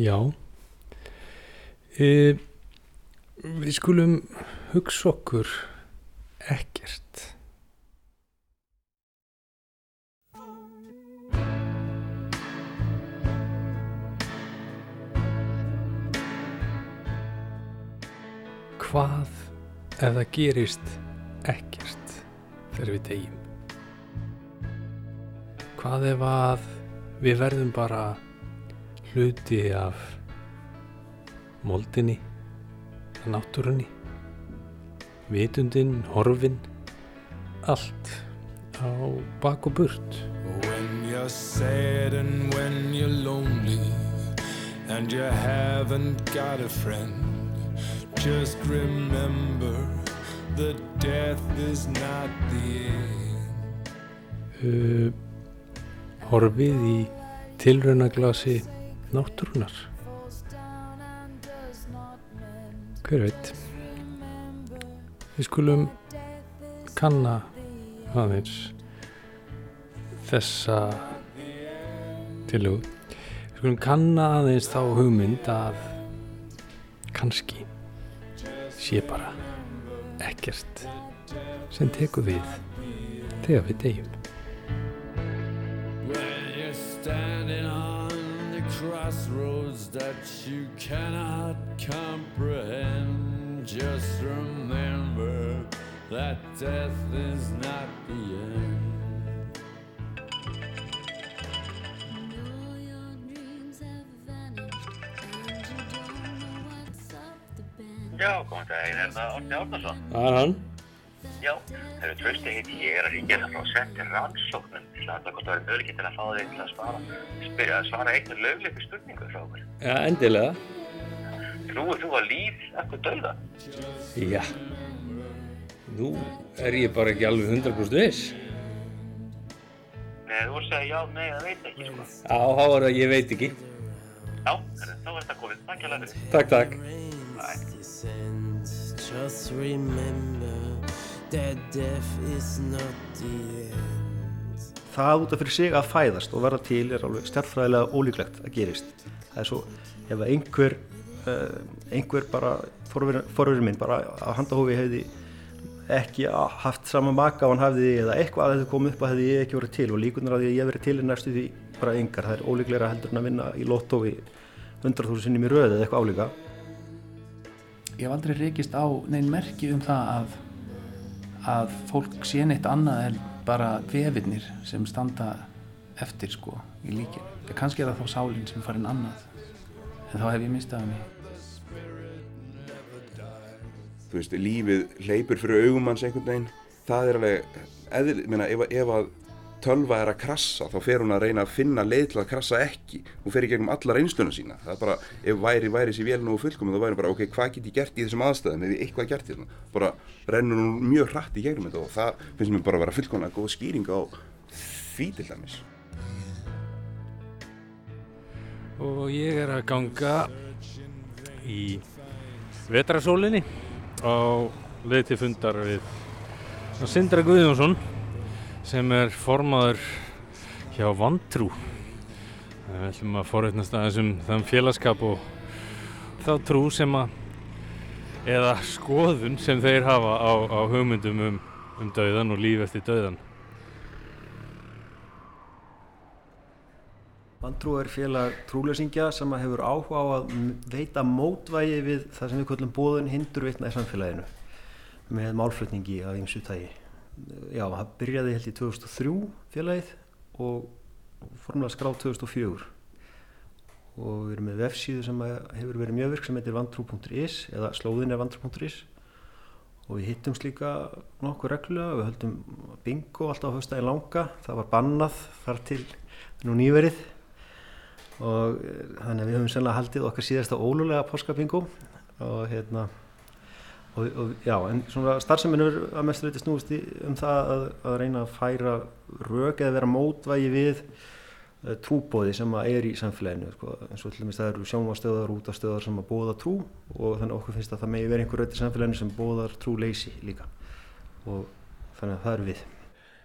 Já. E, við skulum hugsa okkur ekkert. Hvað ef það gerist ekkert þegar við deyjum? Hvað ef að við verðum bara hluti af moldinni, náttúrunni, vitundin, horfin, allt á bak og burt. When you're sad and when you're lonely and you haven't got a friend, just remember that death is not the end. Uh, horfið í tilraunaglasi náttúrunar. Hver veit? Við skulum kanna aðeins þessa tilhug. Við skulum kanna aðeins þá hugmynd að kannski sé bara ekkert sem tekur við þegar við deyjum. Crossroads that you cannot comprehend, just remember that death is not the end. Já, góðan daginn, er það Orni Árnason? Það er hann. Já, það eru trösti heiti, ég er að ringja það frá setti rannsóknum til að það hvort það er möguleikinn til að fá þig til að svara, spyrja að svara einu lögleiku spurningu frá okkur. Já, endilega. Trúir þú að líf eftir dauða? Já. Nú er ég bara ekki alveg 100% viss. Nei, þú voru að segja já, nei, það veit ekki, sko. Já, þá er það ég veit ekki. Já, þá er þetta komið. Takk hjá fyrir. Takk, takk. descends, just remember það út af fyrir sig að fæðast og verða til er alveg stjálfræðilega ólíklegt að gerist. Það er svo ef að einhver uh, einhver bara forverið minn bara á handahófi hefði ekki haft sama maka og hann hafði eða eitthvað að þetta kom upp að hefði ég ekki verið til og líkunar að því að ég verið til er næstu því bara yngar, það er ólíklegra heldur en að vinna í lottói 100.000 sinnum í röð eða eitthvað álíka. Ég hef aldrei rekist á neinn merki um það að, að fólk sé neitt annað en bara vefinnir sem standa eftir sko í líkin. Kannski er það þá sálinn sem farin annað en þá hef ég mistað mig. Þú veist, lífið hleypur fyrir augum hans einhvern veginn. Það er alveg, eðl, minna, ef, ef að tölva er að krassa þá fer hún að reyna að finna leið til að krassa ekki. Hún fer í gegnum alla reynsluna sína. Það er bara, ef væri væri sér vel nú fullkomum þá væri bara, ok, hvað get ég gert í þessum aðstæðum? Ef ég eitthvað gert hérna, bara rennur hún mjög hratt í gegnum þetta og það finnst mér bara að vera fullkomlega góð skýring á því til dæmis. Og ég er að ganga í vetrasólinni á leið til fundar við Sindra Guðjónsson sem er formaður hjá Vantrú. Við ætlum að forveitnast aðeins um þann félagskap og þá trú sem að, eða skoðun sem þeir hafa á, á hugmyndum um, um dauðan og líf eftir dauðan. Vantrú er félag trúleysingja sem hefur áhuga á að veita mótvægi við það sem við kallum bóðun hindur vitna í samfélaginu með málflutningi af ymsu tægi. Já, það byrjaði held í 2003 félagið og formulega skráð 2004 og við erum með vefsíðu sem hefur verið mjög virk sem heitir vantrú.is eða slóðin er vantrú.is og við hittumst líka nokkuð reglulega, við höldum bingo alltaf á höfstæði langa, það var bannað þar til nú nýverið. Og þannig að við höfum sennilega haldið okkar síðasta ólulega páskabingo. Og hérna og, og já, en svona starfseminn er að mestu leiti snúist í, um það að, að reyna að færa rög eða vera mótvægi við uh, trúbóði sem að er í samfélaginu sko. eins og til dæmis það eru sjónvastöðar út af stöðar sem að bóða trú og þannig okkur finnst að það megi verið einhver rauð í samfélaginu sem bóðar trú leysi líka og þannig að það eru við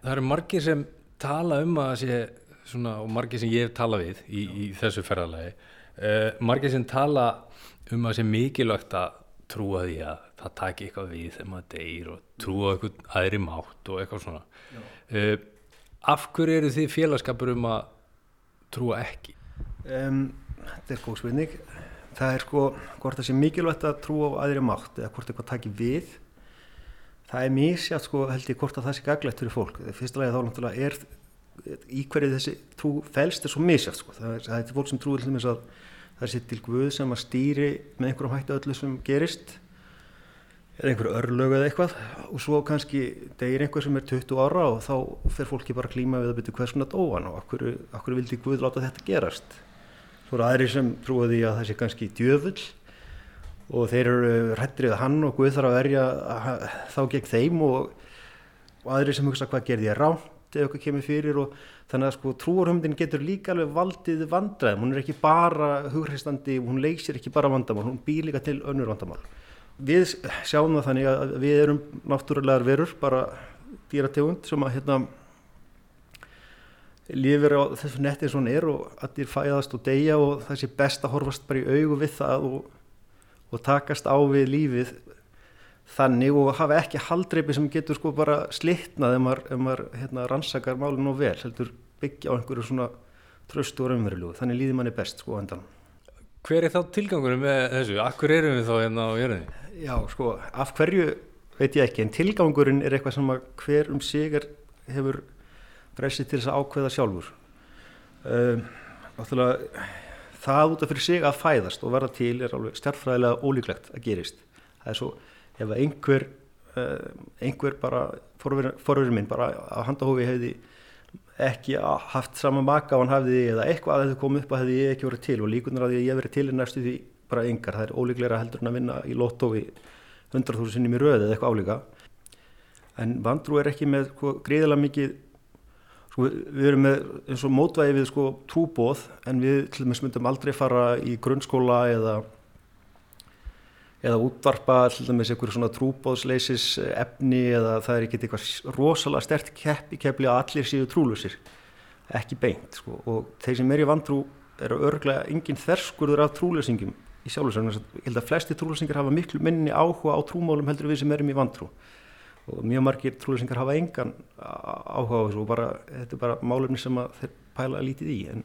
Það eru margir sem tala um að sé svona, og margir sem ég hef talað við í, í þessu ferðalagi uh, margir sem tala um að sé mikilvægt að trúa því að það taki eitthvað við þegar maður deyr og trúa eitthvað aðri mátt og eitthvað svona uh, af hverju eru þið félagskapur um að trúa ekki? Um, þetta er góð spurning. Það er sko hvort það sé mikilvægt að trúa á aðri mátt eða hvort eitthvað taki við. Það er mísjátt sko held ég hvort að það sé gaglegt fyrir fólk. Það fyrsta lagi þá náttúrulega er í hverju þessi trú fælst er svo mísjátt sko. Það er, það er fólk sem trúir til þess að það sé til Guð sem að stýri með einhverjum hættu öllu sem gerist eða einhverju örlög eða eitthvað. Og svo kannski degir einhver sem er 20 ára og þá fer fólki bara klíma við að byrja hvers konar dóan og okkur, okkur vildi Guð láta þetta gerast? Svo eru aðri sem því að það sé kannski djöfull og þeir eru hrættrið hann og Guð þarf að verja þá gegn þeim og, og aðri sem hugsa hvað gerði ég ránt ef eitthvað kemur fyrir? Og þannig að sko trúarhumdin getur líka alveg valdið vandræðum, hún er ekki bara hughristandi, hún leysir ekki bara vandamál, hún býr líka til önnur vandamál. Við sjáum það þannig að við erum náttúrulegar verur, bara dýrategund sem að hérna lifir á þessu netti eins og hann er og allir fæðast og deyja og það sé best að horfast bara í augu við það og, og takast á við lífið þannig og hafa ekki haldreipi sem getur sko bara slittnað ef maður, ef maður hérna, rannsakar málun og vel heldur byggja á einhverju svona tröstu og raunverulu þannig líði manni best sko endan Hver er þá tilgangunum með þessu? Akkur erum við þá hérna á jörðinni? Já, sko, af hverju veit ég ekki, en tilgangurinn er eitthvað sem að hver um sig er, hefur frelsið til þess að ákveða sjálfur. Um, það út af fyrir sig að fæðast og verða til er alveg stjárnfræðilega ólíklegt að gerist. Það er svo, ef einhver, uh, einhver bara, forverið minn bara á handahófi hefði ekki haft sama maka á hann hafði eða eitthvað að þetta kom upp að hefði ég ekki verið til og líkunar að ég verið til er næstu því bara yngar, það er ólíklega heldur en að vinna í lottói 100.000 sinnum í röð eða eitthvað álíka. En vandrú er ekki með sko, greiðilega mikið sko, við erum með eins og mótvægi við sko, trúbóð en við myndum aldrei fara í grunnskóla eða eða útvarpa dæmis einhverju svona trúbóðsleisis efni eða það er ekkert eitthvað rosalega stert keppi keppli að allir séu trúlusir ekki beint sko. og þeir sem er í vandrú eru örglega engin þerskurður af trúlesingum í sjálfsögum ég held að flesti trúlesingar hafa miklu minni áhuga á trúmálum heldur við sem erum í vandrú og mjög margir trúlesingar hafa engan áhuga á þessu og bara, þetta er bara málefni sem þeir pæla lítið í. En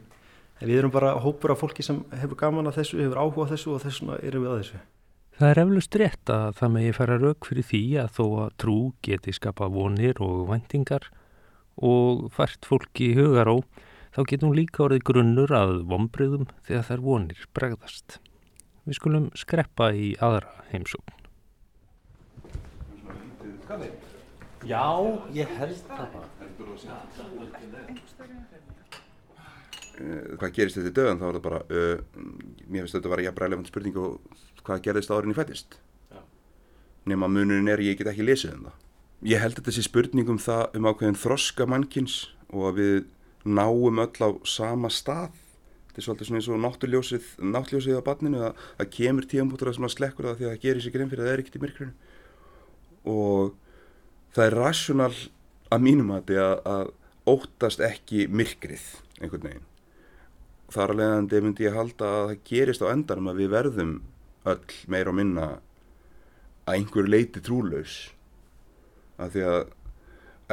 við erum bara hópur af fólki sem hefur gaman að þessu, hefur áhuga á þessu og þess Það er eflust rétt að það megi fara rauk fyrir því að þó að trú geti skapa vonir og vendingar og fært fólki í hugar á, þá getum líka orðið grunnur að vonbreyðum þegar þær vonir bregðast. Við skulum skreppa í aðra heimsókn. Já, ég held það bara. Hvað gerist þetta í döðan þá er það bara, uh, mér finnst þetta að vera jafnbræðilegt spurning og hvað gerðist árin í fættist nema munurinn er ég get ekki lesið um það. Ég held þetta sé spurning um það um ákveðin þroska mannkins og að við náum öll á sama stað. Þetta er svolítið svona eins og náttljósið náttljósið á barninu að það kemur tíambútur að svona slekkur það því að það gerir sér grein fyrir að það er ekkert í myrkrinu. Og það er rassjonal að mínum að þetta að óttast ekki myrkrið einhvern veginn. Þar að leiðandi myndi ég halda að það gerist á endanum að við verðum öll meir og minna að einhver leiti trúlaus. Af því að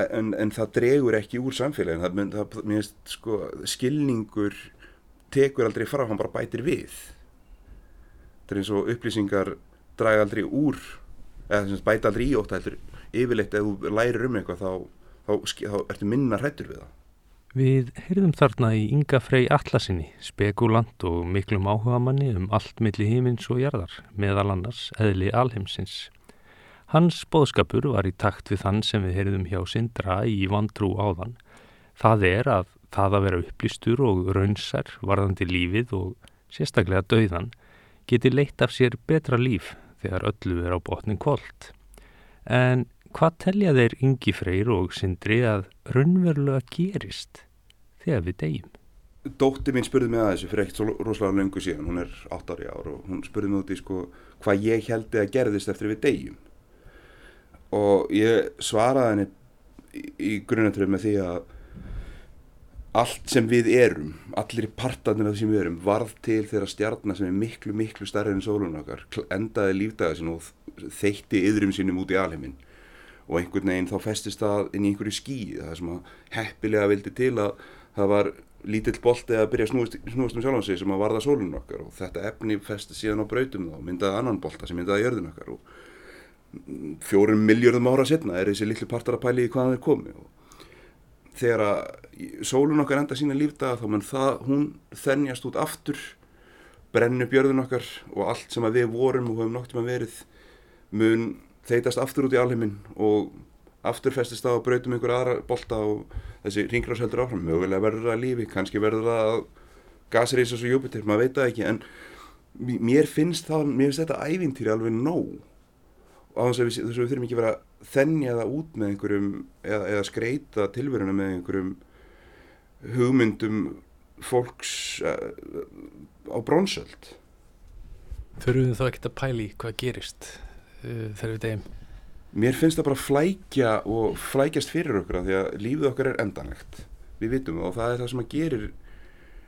en, en það dregur ekki úr samfélagin það, það, það sko, skilningur tekur aldrei frá, hann bara bætir við. Það er eins og upplýsingar draga aldrei úr eða bæta aldrei í ótt yfirleitt ef þú lærir um eitthvað þá, þá, þá ertu minna hrættur við það Við heyrðum þarna í Inga Frey Allasinni, spekulant og miklum áhugamanni um allt milli hímins og jarðar, meðal annars eðli alheimsins. Hans bóðskapur var í takt við þann sem við heyrðum hjá Sindra í vandrú áðan. Það er að það að vera upplýstur og raunsar varðandi lífið og sérstaklega dauðan geti leitt af sér betra líf þegar öllu er á botnin kvöld. En hvað telja þeir Ingi Freyr og Sindri að raunverulega gerist? þegar við deyjum. Dótti mín spurði mig að þessu fyrir ekkert svo rosalega löngu síðan, hún er 8 ári ár og hún spurði mig út í sko hvað ég held að gerðist eftir við deyjum og ég svaraði henni í, grunnatröf með því að allt sem við erum, allir partarnir af því sem við erum, varð til þeirra stjarnar sem er miklu, miklu stærri enn sólun okkar, kl- endaði lífdaga sin og þeitti yðrum sínum út í alheiminn og einhvern veginn þá festist það inn í einhverju skíi, það sem að heppilega vildi til að það var lítill bolti að byrja að snúast, snúast um sjálfan sig sem að varða sólun okkar. Og þetta efni festist síðan á brautum þá, myndaði annan bolta sem myndaði jörðin okkar. Og fjórum miljörðum ára setna er þessi litlu partar að pæli í hvaðan þeir komi. Og þegar að sólun okkar enda sína lífdaga þá mun það, hún þennjast út aftur brennu björðun okkar og allt sem að við vorum og höfum nokt um að verið mun þeitast aftur út í alheiminn og aftur festist það á brautum einhver aðra bolta og þessi ringrás heldur áfram. Mögulega verður það lífi, kannski verður það gasreis og Júpiter, maður veit það ekki en mér finnst það mér finnst þetta ævintýri alveg nóg. Og þess að við, við þurfum ekki vera þennja það út með einhverjum eða, eða skreita tilveruna með einhverjum hugmyndum fólks uh, á bronsöld. Þurfum við þá ekkert að pæli hvað gerist þegar við deyjum? Mér finnst það bara flækja og flækjast fyrir okkur af því að lífið okkar er endanlegt. Við vitum það og það er það sem að gerir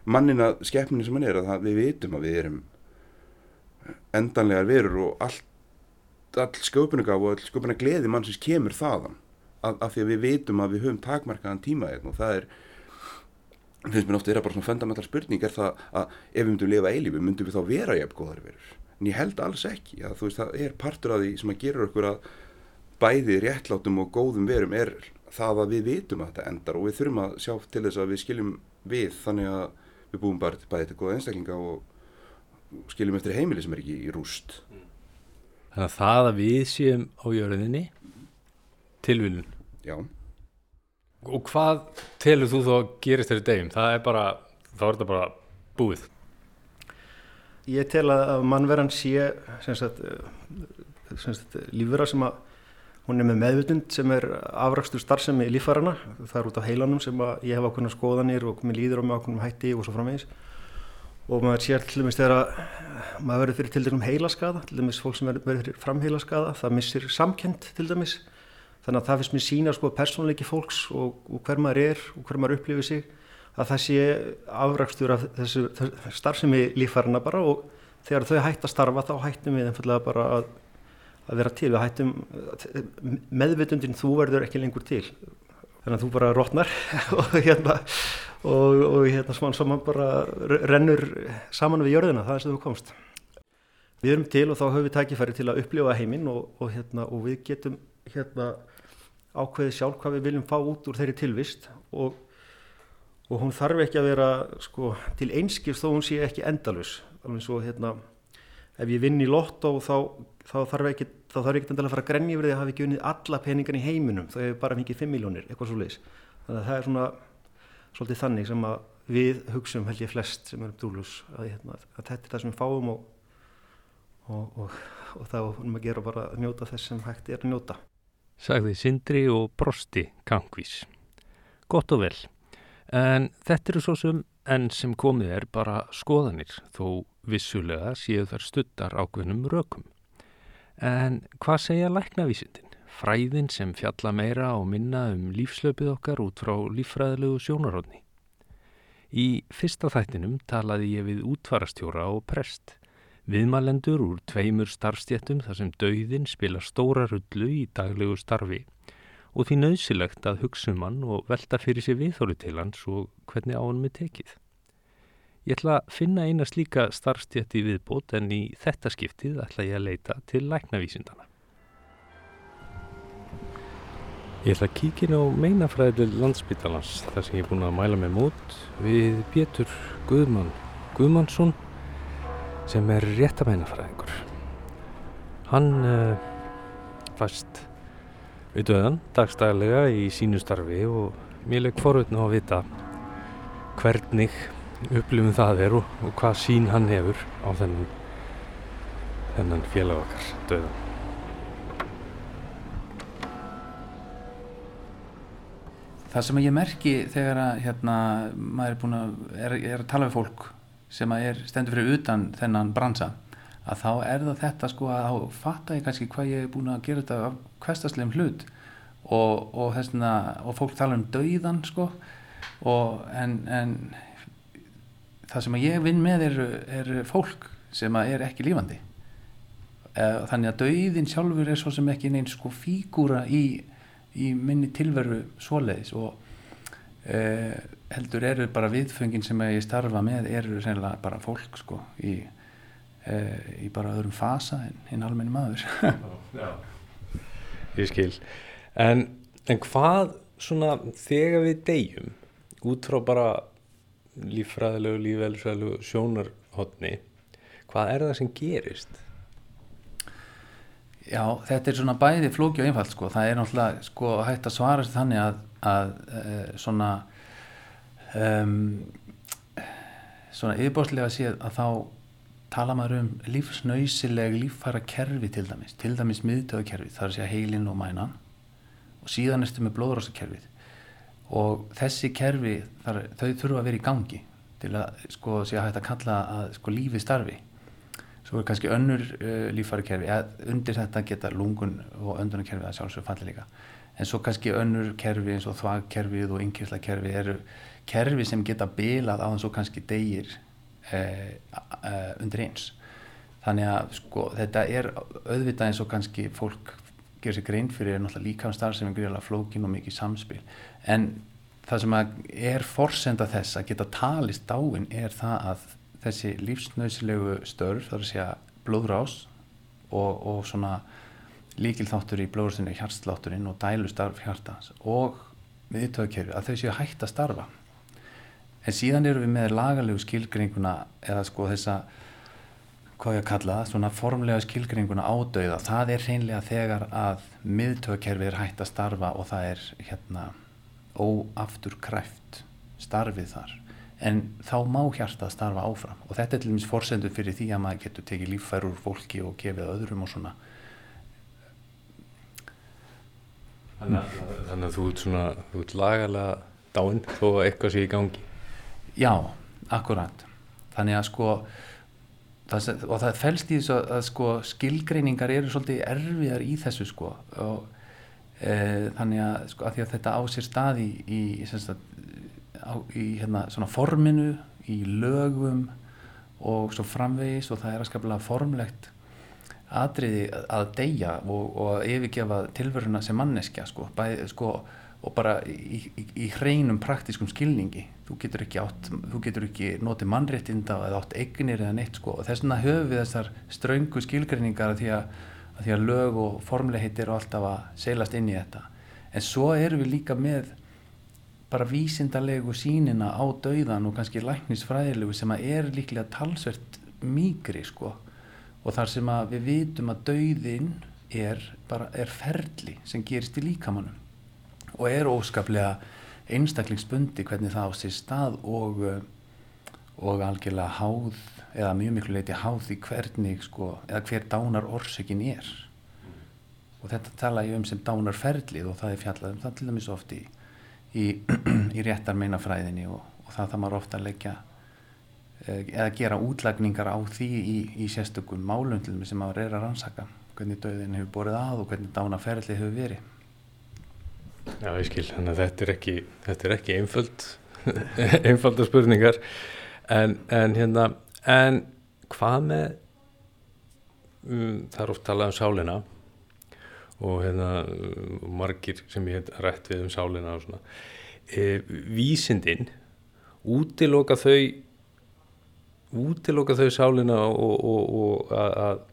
mannina skeppninu sem hann er að það, við vitum að við erum endanlegar verur og allt, all sköpunugaf og all sköpuna gleði mannsins kemur þaðan af, af því að við vitum að við höfum takmarkaðan tíma og það er finnst mér ofta er bara svona fundamental spurning er það að ef við myndum lifa eilífi myndum við þá vera jafn góðar verur en ég held alls ekki að þú veist það er partur af því sem að gera okkur að bæði réttlátum og góðum verum er það að við vitum að þetta endar og við þurfum að sjá til þess að við skiljum við þannig að við búum bara til bæði til góða einstaklinga og skiljum eftir heimili sem er ekki í rúst Þannig að það að við séum á jörðinni tilviljun. já, Og hvað telur þú þá gerist þeirri deyjum? Það er bara, þá er þetta bara búið. Ég tel að mannveran sé eh, sem að hún er með meðvutund sem er afrakstur starfsemi líffarana. Það er út á heilanum sem að ég hef ákveðna skoðanir og mér líður á með ákveðnum hætti og svo framvegis. Og maður sér til dæmis þegar að maður verður fyrir til dæmis heilaskaða, til dæmis fólk sem verður fyrir framheilaskaða, það missir samkend til dæmis. Þannig að það finnst mér sína sko persónleiki fólks og, og hver maður er og hver maður upplifir sig að það sé afrakstur af þessu, starfsemi líffarina bara og þegar þau hætt að starfa þá hættum við einfallega bara að, að vera til, við hættum meðvitundin þú verður ekki lengur til. Þannig að þú bara rótnar og hérna og, og hérna smán saman bara rennur saman við jörðina, það er sem þú komst. Við erum til og þá höfum við tækifæri til að upplifa heiminn og, og hérna og við getum hérna ákveðið sjálf hvað við viljum fá út úr þeirri tilvist og og hún þarf ekki að vera sko, til einskipst þó hún sé ekki endalus alveg svo hérna ef ég vinn í lottó þá, þá þarf ekki þá þarf ekki endalega að fara að grenja yfir því að hafa ekki unnið alla peningan í heiminum þá hefur bara fengið 5 miljónir, eitthvað svo leiðis þannig að það er svona svolítið þannig sem að við hugsum held ég flest sem erum dúlus að, hérna, að þetta er það sem við fáum og, og, og, og þá erum að gera bara að njóta þess sem hægt er að njóta Sagði Sindri og brosti kankvís. Gott og vel. En þetta eru svo sem enn sem komið er bara skoðanir þó vissulega séu þar studdar ákveðnum rökum. En hvað segja læknavísindin? Fræðin sem fjalla meira og minna um lífslöpið okkar út frá líffræðilegu sjónaróðni. Í fyrsta þættinum talaði ég við útfarastjóra og prest. Viðmælendur úr tveimur starfstjættum þar sem dauðin spila stóra rullu í daglegu starfi og því nöðsilegt að hugsa um hann og velta fyrir sér viðhóru til hans og hvernig á hann með tekið. Ég ætla að finna eina slíka starfstjætti viðbót en í þetta skiptið ætla ég að leita til læknavísindana. Ég ætla að kíkin á meinafræðil landsbytalans þar sem ég er búin að mæla mig mót við Pétur Guðmann Guðmannsson sem er réttameinafræðingur. Hann uh, fæst við döðan dagstæðlega í sínu starfi og mér legg forutna að vita hvernig upplifum það er og, og hvað sín hann hefur á þennan, þennan félag okkar döðan. Það sem ég merki þegar að hérna, maður er að, er, er að tala við fólk sem er stendur fyrir utan þennan bransa að þá er það þetta sko að þá fatta ég kannski hvað ég er búin að gera þetta af hverstaslegum hlut. Og, og, þessna, og fólk tala um dauðan sko og en, en það sem ég vinn með er, er fólk sem er ekki lífandi. Eh, þannig að dauðin sjálfur er svo sem ekki neins sko fígúra í, í minni tilveru svoleiðis. Og eh, heldur eru bara viðföngin sem ég starfa með eru sennilega bara fólk sko í, í bara öðrum fasa en, en almenni maður Já. Ég skil. En, en hvað svona þegar við deyjum út frá bara líffræðilegu, lífælisfræðilegu sjónarhotni, hvað er það sem gerist? Já, þetta er svona bæði flóki og einfalt sko. Það er náttúrulega sko hægt að svara sér þannig að, að uh, svona um, svona yfirbóðslega séð að þá tala maður um lífsnausileg líffæra kerfi til dæmis, til dæmis miðtöðakerfi, er að segja heilin og mænan. Og síðan erstu með blóðrásakerfið og þessi kerfi þar, þau þurfa að vera í gangi til að sko sé að hægt að kalla að sko lífi starfi. Svo er kannski önnur uh, líffærakerfi eða undir þetta geta lungun og öndunarkerfi að sjálfsög falli líka. En svo kannski önnur kerfi eins og þvagkerfið og yngirslakerfi eru kerfi sem geta bilað á þess að kannski degir undir eins. Þannig að sko þetta er auðvitað eins og kannski fólk gerir sér grein fyrir er náttúrulega líka um starf sem er greiðlega flókin og mikið samspil. En það sem er forsenda þess að geta talist dáin er það að þessi lífsnausilegu störf, þar að segja blóðrás og, og svona líkilþáttur í blóðrásinu hjartslátturinn og dælustarf hjartans og viðtöðkerfi að þau séu hægt að starfa en síðan eru við með lagalegu skilgringuna eða sko þessa hvað ég að kalla það, svona formlega skilgringuna ádauða, það er hreinlega þegar að miðtöðkerfi er hægt að starfa og það er hérna óaftur kræft starfið þar. En þá má hjarta starfa áfram. Og þetta er til dæmis forsendur fyrir því að maður getur tekið líffær úr fólki og gefið öðrum og svona. Þannig að, þannig að þú ert svona, þú ert lagalega dáinn þó að eitthvað sé í gangi. Já, akkurat. Þannig að sko það, og það felst í þessu að, að sko skilgreiningar eru svolítið erfiðar í þessu sko. Og e, þannig að sko að að þetta á sér stað í, í, á, í hérna svona forminu í lögum og svo framvegis og það er að skaplega formlegt atriði að deyja og, og yfirgefa tilveruna sem manneskja sko, bæ, sko og bara í, í, í hreinum praktískum skilningi. Þú getur ekki átt, þú getur ekki notið mannréttinda eða átt eignir eða neitt sko. Og þess vegna höfum við þessar ströngu skilgreiningar að því að, að því að lög og formleitt eru alltaf að seilast inn í þetta. En svo erum við líka með bara vísindalegu sínina á dauðan og kannski læknisfræðilegu sem að er líklega talsvert mýgri sko. Og þar sem að við vitum að dauðin er bara er ferli sem gerist í líkamannum og er óskaplega einstaklingsbundi hvernig það á sér stað og, uh, og algjörlega háð eða mjög miklu leiti háð í hvernig sko, eða hver dánar orsökin er. Og þetta tala ég um sem dánarferlið og það er fjallað um það til dæmis oft í, í, í réttar meinafræðinni og, og það það maður ofta að leggja eh, eða gera útlagningar á því í, í sérstökum dæmis sem maður er að rannsaka. Hvernig döðin hefur borið að og hvernig dánarferlið hefur verið Já, ég skil, þannig að þetta er ekki, þetta er ekki einföld, einfalda spurningar, en, en hérna, en hvað með, um, það er oft talað um sálina og hérna, margir sem ég hef rætt við um sálina og svona, e, vísindin, útiloka þau, útiloka þau sálina og, og, og að, að,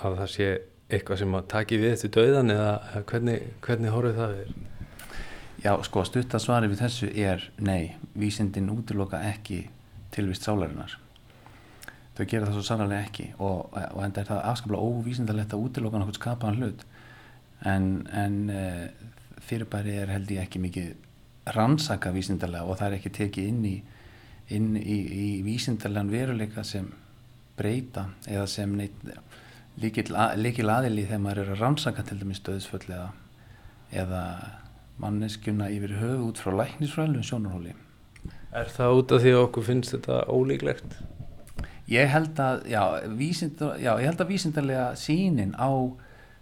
að það sé eitthvað sem að taki við eftir döðan eða hvernig, hvernig horfið það er? Já, sko, stuttasvari við þessu er nei, vísindin útiloka ekki tilvist sálarinnar. Þau gera það svo sannlega ekki og, og enda er það afskaplega óvísindalegt að útiloka nokkuð skapaðan hlut en, en e, fyrirbæri er held ég ekki mikið rannsaka vísindalega og það er ekki tekið inn í, inn í, í vísindalegan veruleika sem breyta eða sem neitt líkil, aðili þegar maður er að rannsaka til dæmis döðsföll eða, eða manneskjuna yfir höfu út frá læknisfræðlu sjónarhóli. Er það út af því að okkur finnst þetta ólíklegt? Ég held að, já, vísinda, já, ég held að vísindarlega sínin á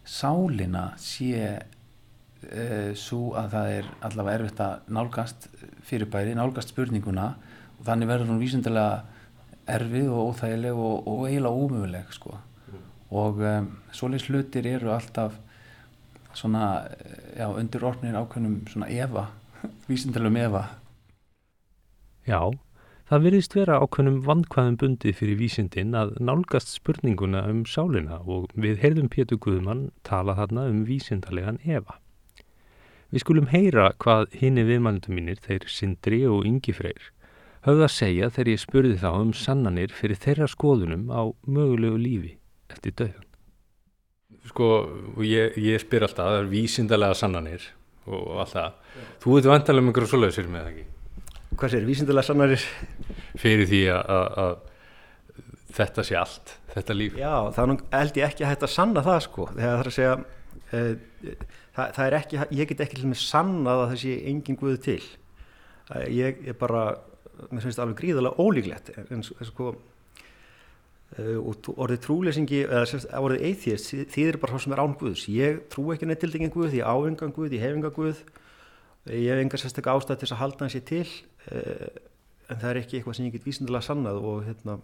sálina sé e, svo að það er allavega erfitt að nálgast fyrirbæri, nálgast spurninguna og þannig verður hún vísindilega erfið og óþægileg og, og eiginlega ómöguleg sko. Og um, svoleiðs hlutir eru alltaf svona, já, undir orðnir ákveðnum svona efa, vísindilegum efa Já, það virðist vera ákveðnum vandkvæðum bundið fyrir vísindin að nálgast spurninguna um sálina og við heyrðum Pétur Guðmann tala þarna um vísindalegan Eva. Við skulum heyra hvað hinni viðmælundum mínir, þeir Sindri og Ingi Freyr, höfðu að segja þegar ég spurði þá um sannanir fyrir þeirra skoðunum á mögulegu lífi eftir döðan. Sko, ég, ég spyr alltaf, það er vísindalega sannanir og allt það. Þú veit vantalega um einhverju svoleiðsir með það ekki? Hvað sér, vísindilega sannarir? fyrir því að, að, að þetta sé allt, þetta líf Já, það nú held ég ekki að hætta að sanna það sko, þegar það er að segja e, það, það er ekki, ég get ekki til með sannað að það sé engin guð til ég er bara mér finnst það alveg gríðalega ólíklegt en, en sko og tú- orðið trúleysingi eða orðið atheist, þýðir bara svo sem er án guðs. Ég trú ekki neitt tildingin guð, ég á engan guð ég hef engan guð. Ég hef enga sérstaklega ástæð til að halda hans ég til. E, en það er ekki eitthvað sem ég get vísindilega sannað og hérna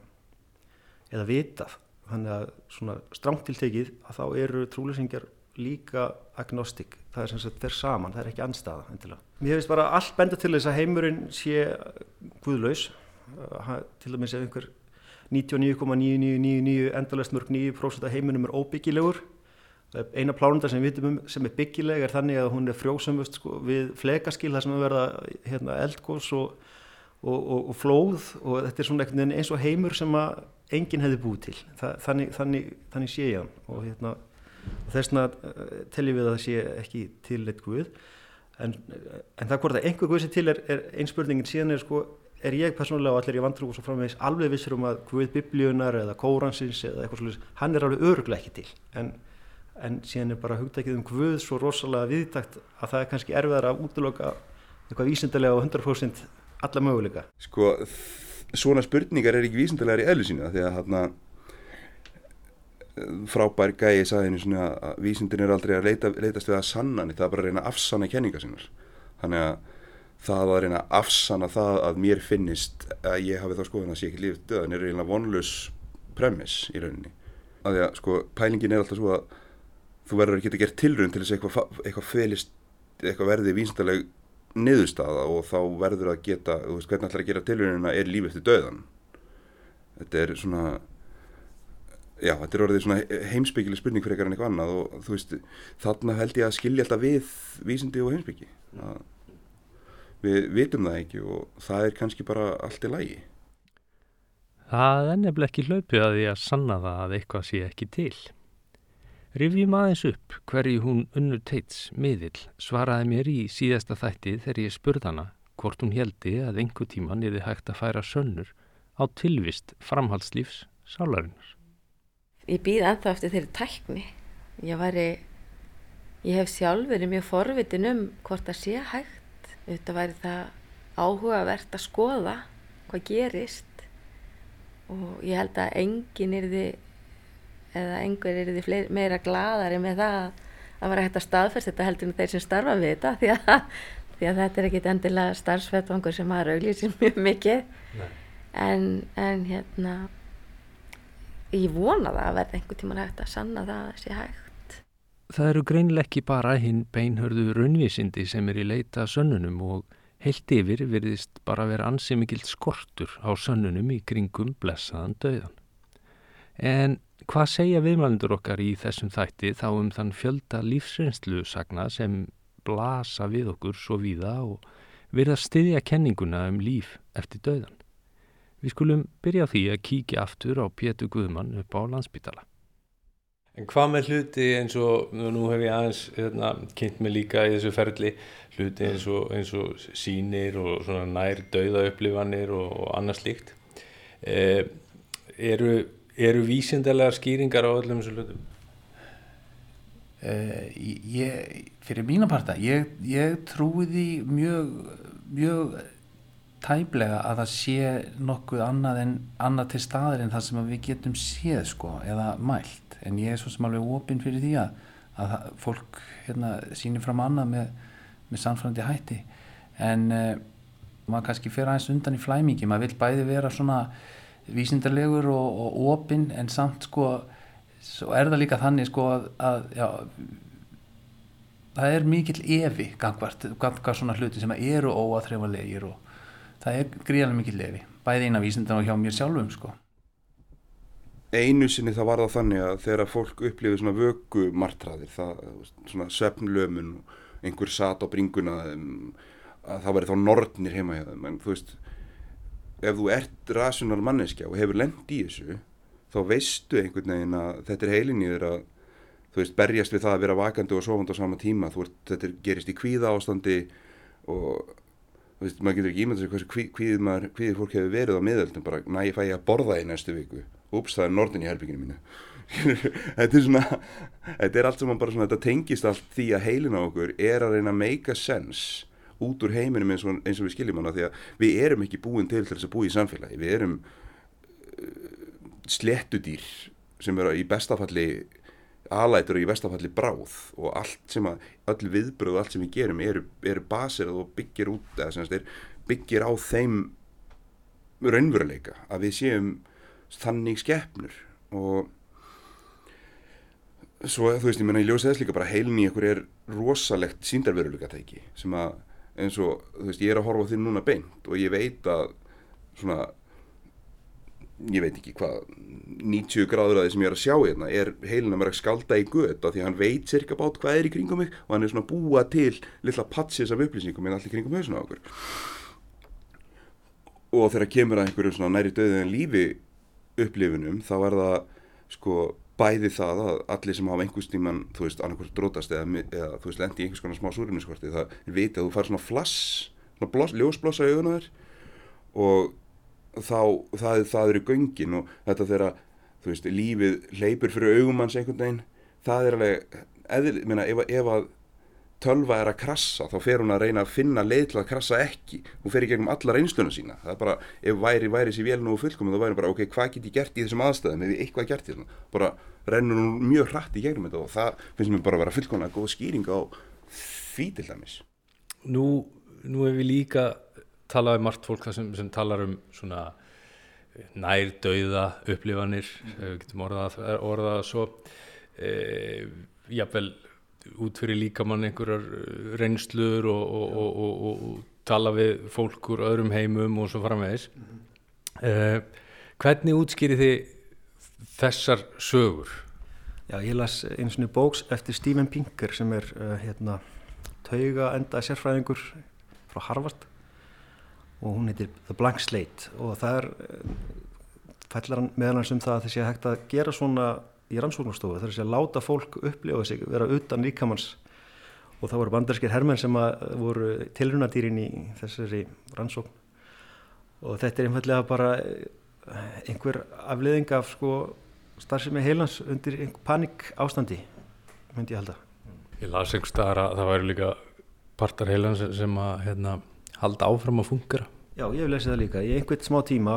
eða vitað. Þannig að svona strángtiltekið að þá eru trúlýsingjar líka agnostik það er sem sagt þeir saman, það er ekki anstæða endilega. Mér finnst bara allt benda til þess að heimurinn sé guðlaus. Til dæmis ef einhver 99,9999 endalest mörg 9% af heiminum er óbyggilegur. Eina plánunda sem við vitum um sem er byggileg er þannig að hún er frjósumust sko, við flekaskil þar sem að verða hérna, eldgós og, og, og, og flóð og þetta er svona einhvern veginn eins og heimur sem að enginn hefði búið til. Þa, þannig, þannig, þannig sé ég hann og hérna, þessna teljum við að það sé ekki til eitt guð. En, en það hvort að einhver guð sem til er, er einspurningin síðan er sko er ég persónulega og allir ég vantrú og svo framvegis alveg vissur um að guð biblíunar eða kóransins eða eitthvað svolítið, hann er alveg öruglega ekki til. En, en síðan er bara hugdækið um guð svo rosalega viðtakt að það er kannski erfiðar að útloka eitthvað vísindilega og 100% alla möguleika. Sko, svona spurningar er ekki vísindilegar í eðlu sínu því að þarna eh, frábær gæi sagði einu svona að vísindin er aldrei að leita, leitast við að sanna það er bara að reyna að afsanna kenningar sínar. Þannig að það að reyna að afsanna það að mér finnist að ég hafi þá skoðun að sé ekki lífið döðan er eiginlega vonlaus premiss í rauninni. Að því að sko pælingin er alltaf svo að þú verður að geta gert tilraun til þess að eitthvað, eitthvað felist eitthvað verði vísindaleg niðurstaða og þá verður að geta, þú veist, hvernig ætlar að gera tilraunina er líf eftir döðan? Þetta er svona já, þetta er orðið svona heimsbyggileg spurning fyrir eitthvað annað og þú veist, þarna held ég að skilja alltaf við vísindi og heimsbyggi að við vitum það ekki og það er kannski bara allt í lægi Það er nefnilega ekki hlaupið að því að sanna það að eitthvað sé ekki til. Rifjum aðeins upp hverju hún unnur teits miðill svaraði mér í síðasta þætti þegar ég spurði hana hvort hún heldi að einhver tíman er þið hægt að færa sönnur á tilvist framhaldslífs sálarinnar. Ég býð ennþá eftir þeirri tækni. Ég væri, ég hef sjálf verið mjög forvitin um hvort það sé hægt. Þetta væri það áhugavert að skoða hvað gerist og ég held að enginn er þið eða einhver er þið meira gladari með það að það var hægt að staðfest þetta heldur en þeir sem starfa við þetta því að, því að þetta er ekkit endilega starfsvettvangur sem maður auglýsir mjög mikið. En, en hérna ég vona það að verða einhver tíman hægt að sanna það að sé hægt Það eru greinileg ekki bara hinn beinhörðu raunvísindi sem er í leita sönnunum og heilt yfir virðist bara vera ansi mikill skortur á sönnunum í kringum blessaðan döðan. En hvað segja viðmælendur okkar í þessum þætti þá um þann fjölda lífsreynslu sagna sem blasa við okkur svo víða og verða styðja kenninguna um líf eftir döðan? Við skulum byrja því að kíkja aftur á Pétur Guðmann upp á landsbytala. En hvað með hluti eins og, nú hef ég aðeins hérna, kynnt mig líka í þessu ferli, hluti eins og, eins og sínir og nær dauða upplifanir og, og annað slíkt. Eh, eru, eru vísindarlegar skýringar á öllum þessu hlutum? Uh, ég, fyrir mína parta ég, ég trúi því mjög mjög tæplega að það sé nokkuð annað, en, annað til staðar en það sem við getum séð sko, eða mælt. En ég er svo sem alveg opinn fyrir því að, að fólk hérna, sýnir fram annað með, með samfærandi hætti. En uh, maður kannski fer aðeins undan í flæmingi. Maður vil bæði vera svona vísindarlegur og, og opinn en samt sko er það líka þannig sko að, að já, það er mikill evi gangvart, gangvart svona hluti sem eru óaþreifanlegir og það er gríðarlega mikill evi bæði á vísindan og hjá mér sjálfum sko. Einu sinni það var það þannig að þegar fólk upplifið svona vöku martraðir það, svona svefnlömun einhver sat á bringuna að það væri þá nortnir heima hjá þeim. En þú veist ef þú ert rasunal manneskja og hefur lend í þessu þá veistu einhvern veginn að þetta er heilin í þér að þú veist berjast við það að vera vakandi og sofandi á sama tíma. Þú veist þetta er, gerist í kvíða ástandi og þú veist maður getur ekki ímyndað sér hversu kví- kvíðið maður kvíðið fólk hefur verið á miðöldum bara næ ég fæ ég að borða í næstu viku. Ups það er nortin í herbygginu mínu. Þetta er svona þetta er allt sem bara svona þetta tengist allt því að heilin á okkur er að reyna að make a sense út úr heiminum eins og, eins og við skiljum hana því að við erum ekki búin til þess að búa í samfélagi. Við erum uh, slettudýr sem eru í bestafalli alætur í bestafalli bráð og allt sem að öll viðbröð og allt sem við gerum eru, eru baserað og byggir út eða sem er byggir á þeim raunveruleika að við séum þannig skeppnur og svo þú veist ég menna ég ljósi þess líka bara heilin í ykkur er rosalegt síndarveruleika tæki sem að eins og þú veist ég er að horfa á þinn núna beint og ég veit að svona ég veit ekki hvað 90 gráður að því sem ég er að sjá hérna er heilin að mér að skálda í gött af því hann veit cirka bát hvað er í kringum mig og hann er svona búa til litla patsis af upplýsingum en allir kringum hausuna okkur. Og þegar kemur að einhverjum svona næri döðu en lífi upplifunum þá er það sko bæði það að allir sem hafa einhvers tíman þú veist annarkvæmst drótast eða, eða þú veist lendi í einhvers konar smá súruniskorti það viti að þú fær svona flass svona bloss, þá það, það eru göngin og þetta þegar þú veist lífið hleypur fyrir augumanns einhvern veginn það er alveg eðl, meina, ef, ef að tölva er að krassa þá fer hún að reyna að finna leið til að krassa ekki. Hún fer í gegnum alla reynsluna sína. Það er bara, ef væri, væri sér vel nú fullkomið þá væri bara, ok, hvað get ég gert í þessum aðstæðum? Ef ég eitthvað gert í þessum, bara rennur hún mjög hratt í gegnum þetta og það finnst mér bara að vera fullkomlega góð skýring á því til dæmis. Nú, nú hef við líka talað um margt fólk sem, sem talar um svona nær dauða upplifanir, mm. við getum orðað, orðað svo. E, jafnvel út fyrir líkamann einhverjar eh, reynslur og, og, og, og, og tala við fólk úr öðrum heimum og svo framvegis. E, hvernig útskýri þið þessar sögur? Já, ég las eins og bóks eftir Stephen Pinker sem er uh, hérna, tauga enda sérfræðingur frá Harvard og hún heitir The Blank Slate. Og það er uh, fællar hann meðal hans um það að þessi hægt að gera svona í rannsóknarstofu þar er að láta fólk upplifa sig vera utan líkamanns og það voru bandarskir hermenn sem að voru tilrunadýrin í þessari rannsókn. Og þetta er einfallega bara eh, einhver afleðing af sko starfsemi heilans undir einhver panik ástandi myndi ég halda. Ég las einhver staðar að það væri líka partar heilan sem, sem að hérna, halda áfram að fungera Já, ég hef lesið það líka. Í einhvern smá tíma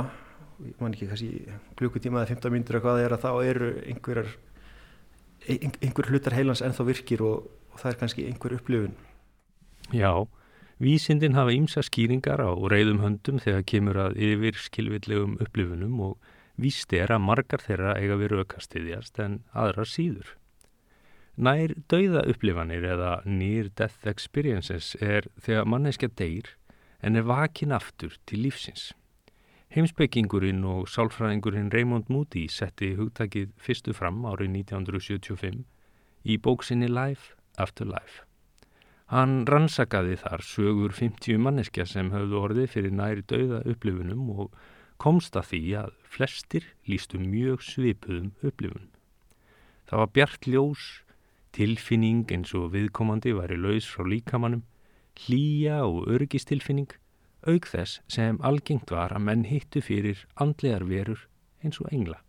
ég man ekki kannski klukkutíma eða 15 mínútur eða hvað það er að þá eru einhverjar ein, einhver hlutar heilans ennþá virkir og, og það er kannski einhver upplifun. Já, vísindin hafa ímsa skýringar á reyðum höndum þegar kemur að yfir skilvillegum upplifunum og víst er að margar þeirra eiga við raukastiðjast en aðrar síður. Nær dauða upplifanir eða near death experiences er þegar manneskja deyr en er vakin aftur til lífsins. Heimsbyggingurinn og sálfræðingurinn Raymond Moody setti hugtakið fyrstu fram árið 1975 í bóksinni Life After Life. Hann rannsakaði þar sögur 50 manneskja sem höfðu orðið fyrir næri dauða upplifunum og komst að því að flestir lístu mjög svipuðum upplifun. Það var bjart ljós, tilfinning eins og viðkomandi væri laus frá líkamannum, hlýja og örgistilfinning, auk þess sem algengt var að menn hittu fyrir andlegar verur eins og engla.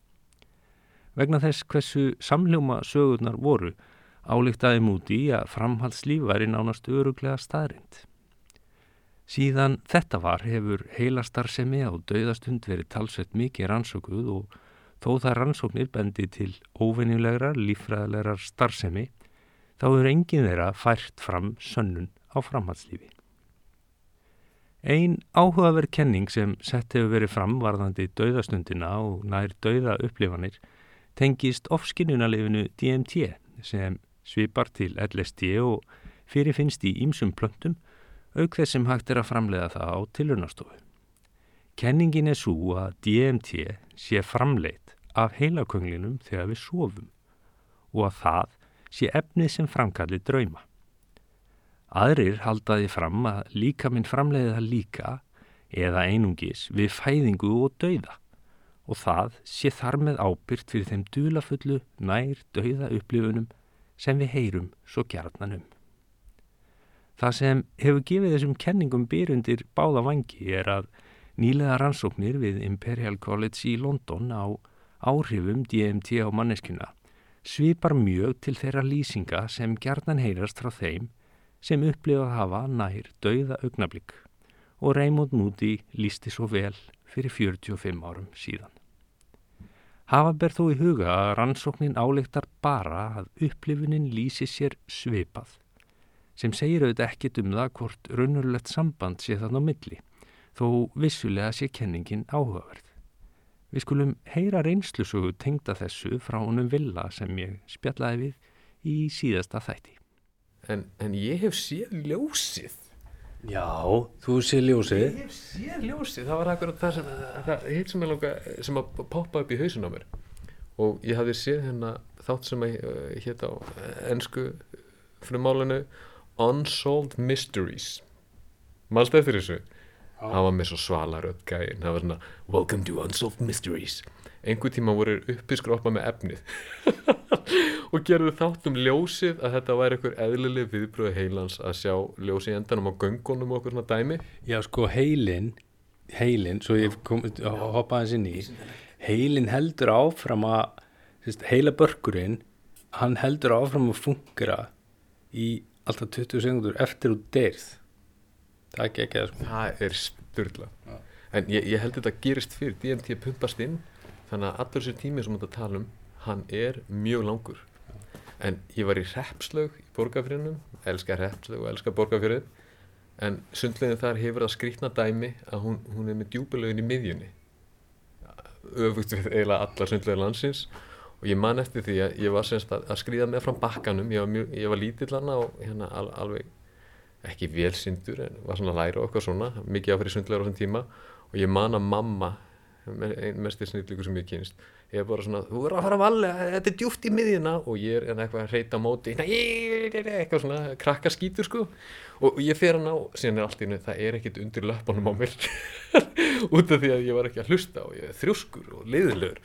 Vegna þess hversu samljóma sögurnar voru, álíktaði múti að framhaldslíf væri nánast öruglega staðrind. Síðan þetta var hefur heilastarfsemi á dauðastund verið talsveit mikið rannsókuð og þó það rannsóknir bendi til óvenjulegra líffræðilegar starfsemi þá er enginn þeirra fært fram sönnun á framhaldslífi. Ein áhugaverð kenning sem sett hefur verið fram varðandi dauðastundina og nær dauða upplifanir tengist ofskinnunarlefinu DMT sem svipar til LSD og fyrirfinnst í ýmsum plöntum auk þess sem hægt er að framleiða það á tilurnastofu. Kenningin er svo að DMT sé framleitt af heilakönglinum þegar við sofum og að það sé efnið sem framkalli drauma. Aðrir haldaði fram að líka minn framleiði það líka eða einungis við fæðingu og dauða og það sé þar með ábyrgt fyrir þeim dulafullu nær dauða upplifunum sem við heyrum svo gjarnan um. Það sem hefur gefið þessum kenningum byrjundir báða vangi er að nýlega rannsóknir við Imperial College í London á áhrifum DMT á manneskuna svipar mjög til þeirra lýsinga sem gjarnan heyrast frá þeim sem upplifað hafa nær dauða augnablík og Raymond Moody lísti svo vel fyrir 45 árum síðan. Hafa ber þó í huga að rannsóknin áleiktar bara að upplifunin lýsi sér svipað, sem segir auðvitað ekkit um það hvort raunurlegt samband sé þann á milli, þó vissulega sé kenningin áhugaverð. Við skulum heyra reynslusögu tengda þessu frá honum villa sem ég spjallaði við í síðasta þætti. En, en ég hef séð ljósið. Já, þú sé ljósið. Ég hef séð ljósið. Það var akkurat það sem, það hitt sem, langa, sem að poppa upp í hausin á mér. Og ég hafði séð hérna þátt sem að uh, hétt á ennsku frumálinu Unsolved Mysteries. Málst eftir þessu? Það var með svo svalaröð gæðin. Það var svona Welcome to Unsolved Mysteries. Einhver tíma voru uppiskroppa með efnið og gerðu þátt um ljósið að þetta væri einhver eðlileg viðbröðu heilans að sjá ljósið í endanum á göngunum og okkur svona dæmi Já, sko heilin, heilin, svo ég kom, hoppaði þessi ný, heilin heldur áfram að, sérst, heila börkurinn, hann heldur áfram að fungera í alltaf 20 sekundur eftir úr deyrð. Það er ekki ekki að sko. Það er styrla. En ég, ég held þetta gerist fyrir DMT pumpast inn, þannig að allur þessi tími sem þetta tala um, hann er mjög langur. En ég var í Repslaug í borgarfyrinum, elskar Repslaug og elskar borgarfyrin en sundlegin þar hefur það skrítna dæmi að hún, hún er með djúbulögin í miðjunni. Öfugt við eiginlega allar sundlegin landsins. Og ég man eftir því að ég var semst að, að skrýða með fram bakkanum. Ég var, mjög, ég var lítill hana og hérna al, alveg ekki velsindur en var svona læra okkar svona mikið á fyrir sundlegar á þessum tíma. Og ég man að mamma einn mestir snillíku sem ég kynst ég er bara svona, þú verður að fara að valja þetta er djúft í miðjuna. Og ég er en eitthvað að reyta móti eitthvað svona krakka skítur sko. Og ég fer hann á, síðan er allt í nöð það er ekkit undir löpunum á mér. Út af því að ég var ekki að hlusta og ég er þrjóskur og leiðilegur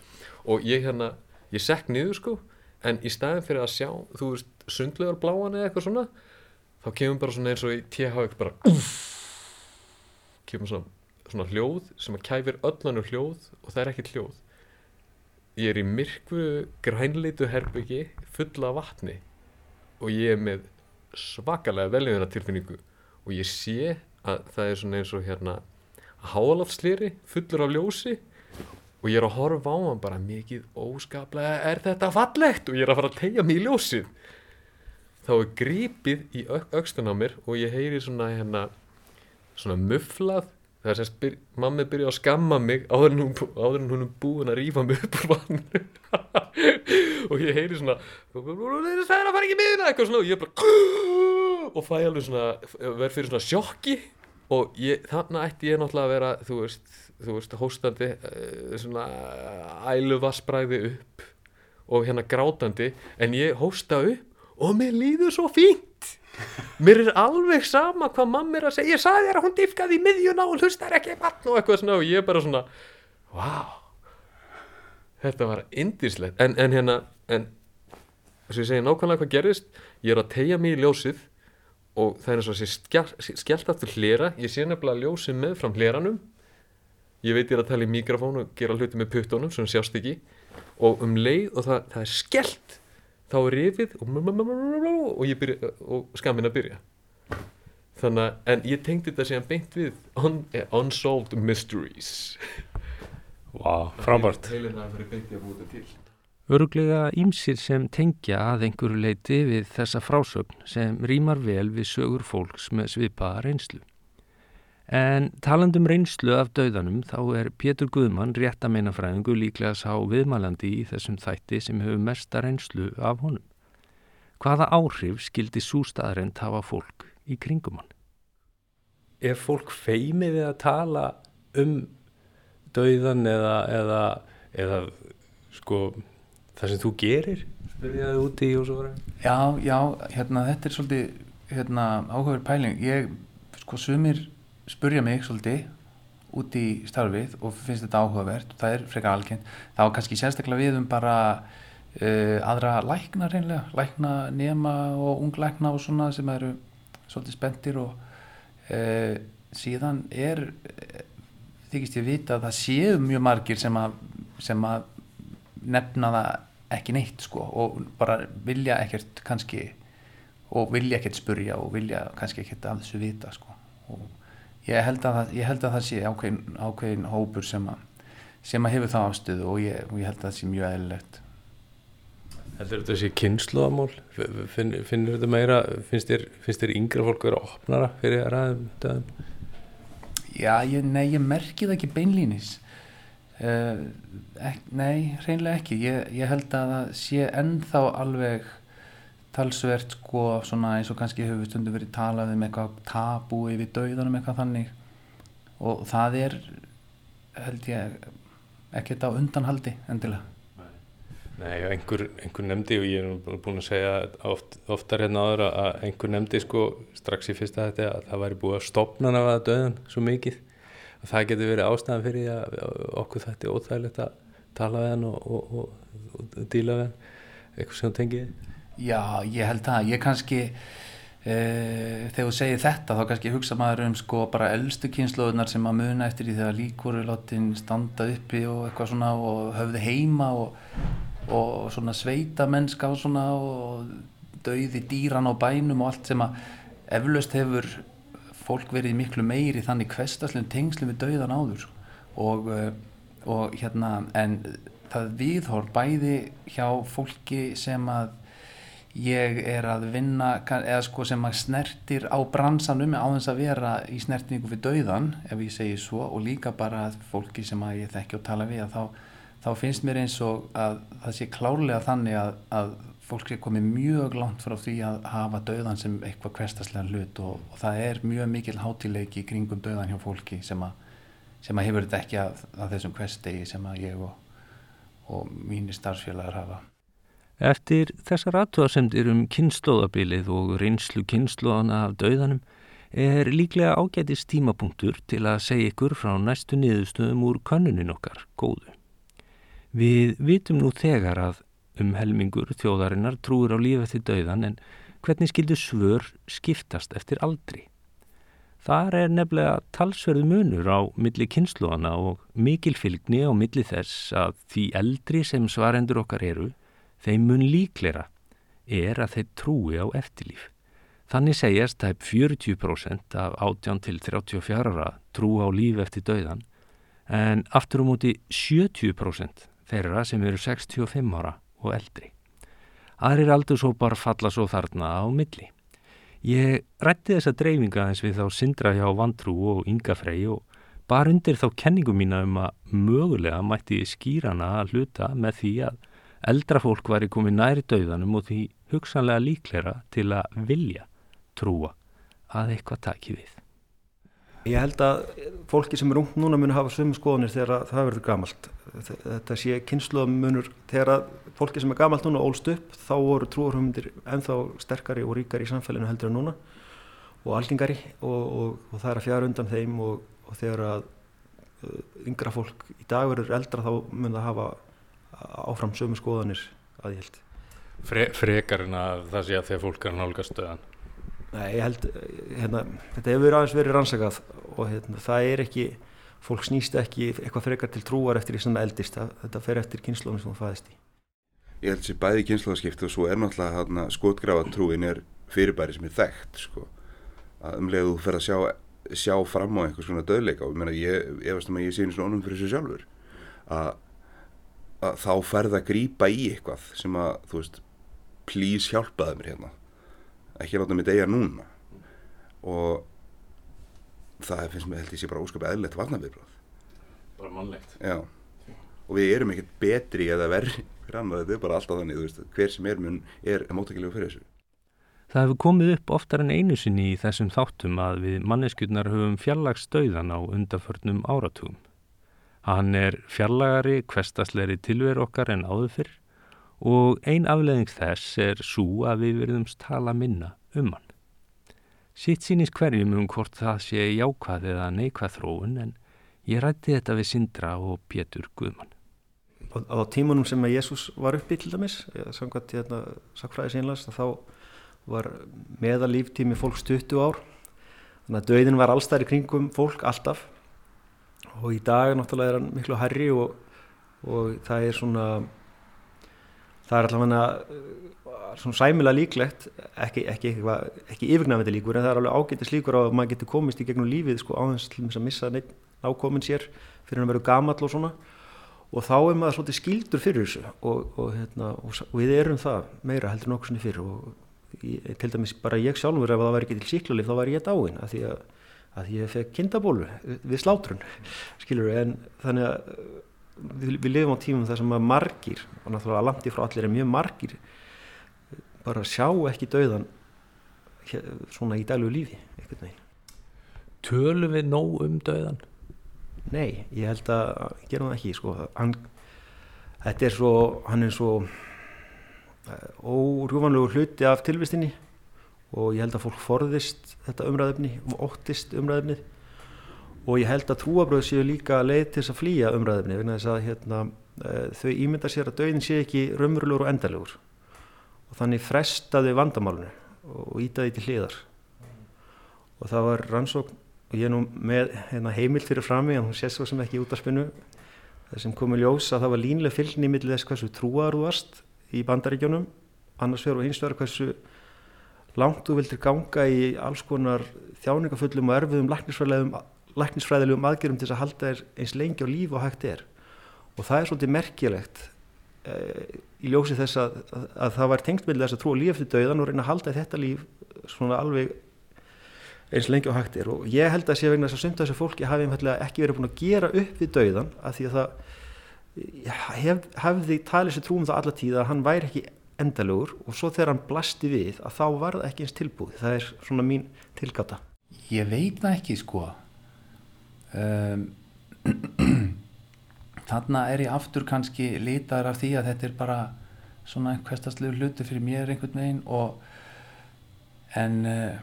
og ég hérna, ég sekk niður sko. En í staðin fyrir að sjá, þú veist sundlegar bláan eða eitthvað svona þá kemur bara svona eins og í THX bara kemur svona, svona hljóð sem að kæfir öllanu hljóð og það er ekkit hljóð. Ég er í myrkvu grænleitu herbyggi fulla vatni og ég er með svakalega veljöðuna tilfinningu og ég sé að það er svona eins og hérna hálafslýri fullur af ljósi og ég er að horfa á hann bara mikið óskaplega er þetta fallegt! Og ég er að fara að tegja mig í ljósið. Þá er grípið í aukstun á mér og ég heyri svona hérna svona mufflað það er semst byr, mammi byrja að skamma mig áður en hún, áður en hún er búin að rífa mig upp úr vatninu. Og ég heyri svona það er að fara ekki miðuna eitthvað svona og ég bara og fæ alveg svona verð fyrir svona sjokki. Og ég, þarna ætti ég náttúrulega að vera þú veist, þú veist hóstandi svona ælu vassbræði upp og hérna grátandi. En ég hósta upp og mér líður svo fínt mér er alveg sama hvað mamma er að segja. Ég sagði þér að hún diffkaði í miðjuna og hlustar ekki vatn og eitthvað svona og ég er bara svona wow þetta var indislegt en, en hérna en þess að ég segja nákvæmlega hvað gerist ég er að tegja mig í ljósið og það er eins og sé skellt aftur hlera. Ég sé nefnilega ljósið með fram hleranum. Ég veit ég er að tala í mikrofón og gera hluti með puttónum sem sjást ekki. Og um leið og það, það er skellt þá er rifið og, og, byrja, og skamin að byrja. Þannig að, en ég tengdi þetta síðan beint við un, eh, Unsolved Mysteries. Vá, wow, frábært Öruglega ímsir sem tengja að einhverju leiti við þessa frásögn sem rýmar vel við sögur fólks með svipaða reynslu. En talandum reynslu af dauðanum þá er Pétur Guðmann rétt að meina fræðingu líklega sá viðmælandi í þessum þætti sem hefur mesta reynslu af honum. Hvaða áhrif skildi sústaðarend hafa fólk í kringum hann? Er fólk feimið við að tala um dauðan eða, eða, eða sko það sem þú gerir spyrjaði úti og svo verið Já, já, hérna þetta er svolítið hérna, áhugaverð pæling ég, sko, sumir spurja mig svolítið út í starfið og finnst þetta áhugavert það er frekar algjörn, þá kannski sérstaklega við um bara uh, aðra lækna reynlega, lækna nema og unglækna og svona sem eru svolítið spendir og uh, síðan er þykist ég vita að það séu mjög margir sem að, sem að nefna það ekki neitt sko og bara vilja ekkert kannski og vilja ekkert spurja og vilja kannski ekkert af þessu vita sko og ég held að það, held að það sé ákveðin, ákveðin hópur sem að, sem að hefur það ástöðu og ég, og ég held að það sé mjög eðlilegt Heldur þetta sé kynnslóðamál? Finn, finnur þetta meira, finnst þér, finnst þér yngra fólk vera opnara fyrir að ræðum þetta? Já, ég, nei, ég merki það ekki beinlýnis Uh, ek, nei, hreinlega ekki ég, ég held að það sé ennþá alveg talsvert sko svona eins og kannski hefur stundu verið talað um eitthvað tabú yfir dauðanum eitthvað þannig. Og það er held ég ekkert á undanhaldi endilega. Nei, einhver, einhver nefndi og ég er búin að segja oft, oftar hérna áður að einhver nefndi sko strax í fyrsta þetta að það væri búið að stopna hann af að döðan svo mikið. Það getur verið ástæðan fyrir að okkur þetta er óþægilegt að tala við hann og, og, og, og díla við hann. Eitthvað sem tengið Já, ég held það, ég kannski e, þegar þú segir þetta þá kannski hugsa maður um sko bara eldstu kynsluðunar sem að muna eftir því þegar lík voru látin standa uppi og eitthvað svona og höfðu heima og svona sveita mennska og svona og dauði dýran á bænum og allt sem að eflaust hefur fólk verið miklu meiri þannig kvestaslegum tengslum við dauðan áður og, eh, og hérna en það viðhór bæði hjá fólki sem að ég er að vinna eða sko sem að snertir á bransanum á þess að vera í snertningu við dauðan ef ég segi svo og líka bara fólki sem að ég þekki og tala við þá, þá finnst mér eins og að það sé klárlega þannig að, að fólk sé komið mjög langt frá því að hafa döðan sem eitthvað hverstaslega hlut og, og það er mjög mikil hátileiki kringum döðan hjá fólki sem að, sem að hefur þetta ekki að, að þessum hverstegi sem að ég og, og mínir starfsfélagar hafa. Eftir þessar aðtöðasemdir um kynnslóðabilið og reynslu kynnslóðana af döðanum er líklega ágætist tímapunktur til að segja ykkur frá næstu niðurstöðum úr kannunin okkar, góðu. Við vitum nú þegar að um helmingur þjóðarinnar trúir á líf eftir dauðan en hvernig skildu svör skiptast eftir aldri. Þar er nefnilega talsverðu munur á milli kynsluana og mikil fylgni á milli þess að því eldri sem svarendur okkar eru, þeim mun líklera er að þeir trúi á eftirlíf. Þannig segjast tæp 40% af 18 til 34 ára trú á líf eftir dauðan en aftur á um móti 70% þeirra sem eru 65 ára og eldri. Aðrir aldursópar falla svo þarna á milli. Ég rætti þessa dreifinga eins við þá syndra hjá Vandrú og Yngafrei og bara undir þá kenningum mína um að mögulega mætti skýrana að hluta með því að eldra fólk væri komið næri döðanum og því hugsanlega líklera til að vilja trúa að eitthvað taki við. Ég held að fólki sem er ung núna muni hafa sömu skoðanir þegar það verður gamalt. Þetta sé kynsluðamunur þegar fólki sem er gamalt núna ólst upp þá voru trúarhumundir ennþá sterkari og ríkari í samfélaginu heldur en núna og algengari og, og, og það er að fjara undan þeim og, og þegar að uh, yngra fólk í dag verður eldra þá mun það hafa áfram sömu skoðanir að ég held. Fre, frekar en að það sé að þegar fólk er að nálgast stöðan? Nei, ég held, hérna, þetta hefur aðeins verið rannsakað og hérna, það er ekki, fólk snýst ekki eitthvað frekar til trúar eftir því sem það eldist, þetta fer eftir kynnslóðum sem það fæðist í. Ég held þessi bæði kynnslóðaskipt og svo er náttúrulega hérna, skotgrafatrúin er fyrirbæri sem er þekkt, sko, að umlega þú fer að sjá, sjá fram á einhvers svona döðleika og ég, ég veist um að ég sé einu svona ónum fyrir þessu sjálfur, að þá ferð að grípa í eitthvað sem að, þú veist, please hjálpaði mér hérna. Ekki láta mig deyja núna. Og það finnst mér held ég sé bara óskapið eðlilegt varnarviðbröð bara mannlegt. Já, og við erum ekkert betri eða verri fyrir annað, þetta er bara alltaf þannig, þú veist, hver sem er mun er móttakilegu fyrir þessu. Það hefur komið upp oftar en einu sinni í þessum þáttum að við manneskjurnar höfum fjarlagsdauðan á undaförnum áratugum. Hann er fjarlagari, kvestasleiri tilveru okkar en áður fyrr og ein afleðing þess er svo að við verðumst tala minna um hann. Sitt sínist hverjum um hvort það sé jákvað eða neikvað þróun en ég rætti þetta við Sindra og Pétur Guðmann. Á, tímunum sem Jésús var uppi til dæmis, samkvæmt hérna, sakfræði sínlega, þá var meða líftími fólk stuttu ár þannig að döðin var allstæri kringum fólk alltaf og í dag náttúrulega er hann miklu herri og, og það er svona það er allavega svona sæmilega líklegt ekki, ekki, ekki, yfirgnafandi líkur en það er alveg ágættis líkur á að maður getur komist í gegnum lífið sko áðans til að missa neitt ákomin sér fyrir að vera gamall og svona. Og þá er maður svolítið skildur fyrir þessu og, og, hérna, og við erum það meira heldur nokkur sinni fyrir og til dæmis bara ég sjálfur ef það væri ekki til síklarlif þá væri ég dáin að því að, að ég fekk kindabólu við slátrun skilur við en þannig að við, við lifum á tímum þar sem að margir og náttúrulega langt í frá allir er mjög margir bara sjá ekki dauðan svona í dælu lífi eitthvað neginn Tölum við nóg um dauðan? Nei, ég held að gerum það ekki sko. Hann, þetta er svo, hann er svo órjúvanlegu hluti af tilvistinni og ég held að fólk forðist þetta umræðefni og óttist umræðefnið og ég held að trúabröð séu líka leið til þess að flýja umræðefni vegna þess að hérna, þau ímynda sér að döðin sé ekki raunverulegur og endarlegur og þannig frestaði vandamálunu og ítaði til hliðar. Og það var rannsókn og ég er nú með hérna, heimilt fyrir frammi en hún sé svo sem ekki út af spinnu það sem komi ljós að það var línlega fylgni millir þess hversu trúaður þú varst í bandaríkjónum annars vegar og hins vegar hversu langt þú vildir ganga í alls konar þjáningafullum og erfiðum læknisfræðilegum aðgerum til þess að halda þér eins lengi á líf og hægt er. Og það er svolítið merkilegt e, í ljósi þess að, að, að það var tengst með þess að trú og líf eftir döðan og reyna að halda þetta líf svona alveg eins lengi og hægt er. Og ég held að sé vegna þess að sumt að þessu fólki hafi ekki verið búin að gera upp við döðan af því að það hef, hefði talið sér trúum það alla tíð að hann væri ekki endalögur og svo þegar hann blasti við að þá var það ekki eins tilbúið. Það er svona mín tilgata Ég veit það ekki sko. Um, Þannig er ég aftur kannski lítar af því að þetta er bara svona einhverstaslegu hluti fyrir mér einhvern veginn og en uh,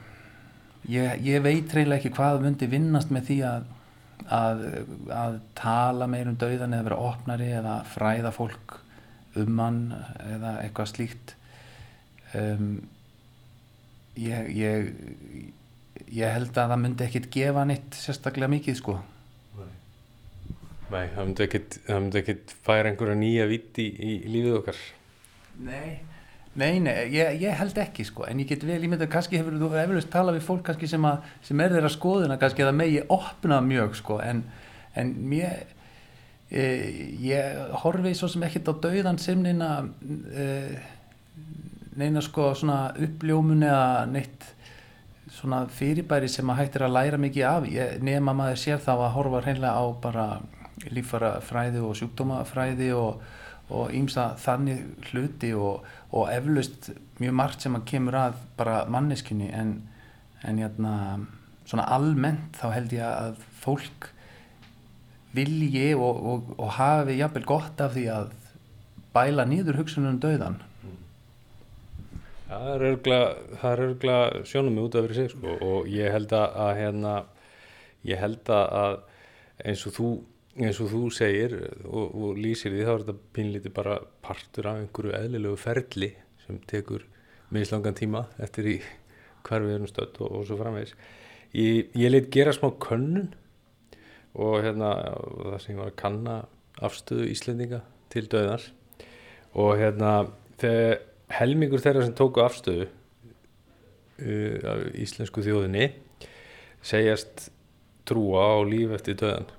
ég, ég veit reynilega ekki hvað myndi vinnast með því að að, að tala meir um dauðan eða vera opnari eða fræða fólk um hann eða eitthvað slíkt. Um, ég, ég ég held að það myndi ekkit gefa neitt sérstaklega mikið sko. Nei, það myndi ekkit, það myndi ekkit færa einhverja nýja viti í, í lífið okkar. Nei Nei, nei, ég, ég held ekki sko, en ég get vel ímynda, kannski hefur þú eflust talað við fólk kannski sem, að, sem er þeirra skoðuna kannski að það megi opna mjög sko, en, en mér, ég horfi svo sem ekkert á dauðan sem neina, e, neina sko svona uppljómun eða neitt svona fyrirbæri sem að hættir að læra mikið af, ég, nema maður sér þá að horfa hreinlega á bara lífarafræði og sjúkdómafræði og ímsa þannig hluti og, og eflaust mjög margt sem að kemur að bara manneskunni en, en jæna, svona almennt þá held ég að fólk vilji og, og, og hafi jafnvel gott af því að bæla nýður hugsunum döðan Það er örgla sjónum mig út af fyrir sig sko, og ég held að, að hérna, ég held að eins og þú eins og þú segir og, og lýsir því þá er þetta pinlítið bara partur af einhverju eðlilegu ferli sem tekur mislangan tíma eftir í hvar við erum stödd og, og svo framvegs ég, ég leitt gera smá könnun og hérna það sem ég var að kanna afstöðu Íslendinga til döðar og hérna þegar helmingur þeirra sem tóku afstöðu uh, af íslensku þjóðinni segjast trúa á líf eftir döðan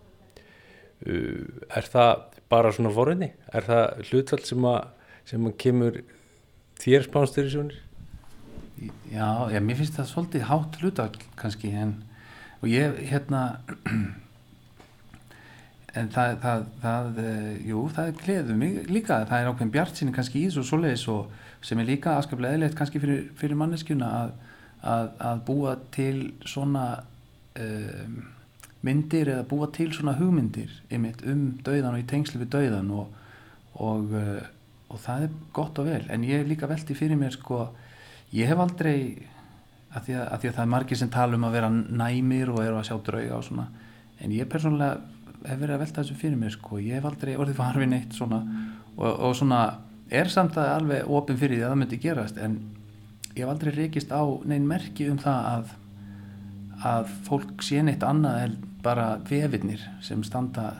Uh, er það bara svona forunni? Er það hlutfall sem að, sem að kemur þér spánstur í sjónir? Já, já, mér finnst það svolítið hátt hlutall kannski en, og ég hérna en það, það, það uh, jú, það gleður mig líka. Það er ákveðin bjart sinni kannski í þessu svoleiðis og sem er líka aðskaplega eðlert kannski fyrir, fyrir manneskjuna að, að, að búa til svona um, myndir eða búa til svona hugmyndir einmitt um dauðan og í tengslu við dauðan og, og, uh, og það er gott og vel. En ég hef líka veldi fyrir mér sko ég hef aldrei að því að, að því að það er margir sem tala um að vera næmir og eru að sjá drauga og svona en ég persónulega hef verið að velta þessu fyrir mér sko, ég hef aldrei orðið farfið neitt svona og, og svona er samt að alveg ofin fyrir því að það myndi gerast en ég hef aldrei reykist á neinn merki um það að að fólk sé neitt annað en bara vefinnir sem standa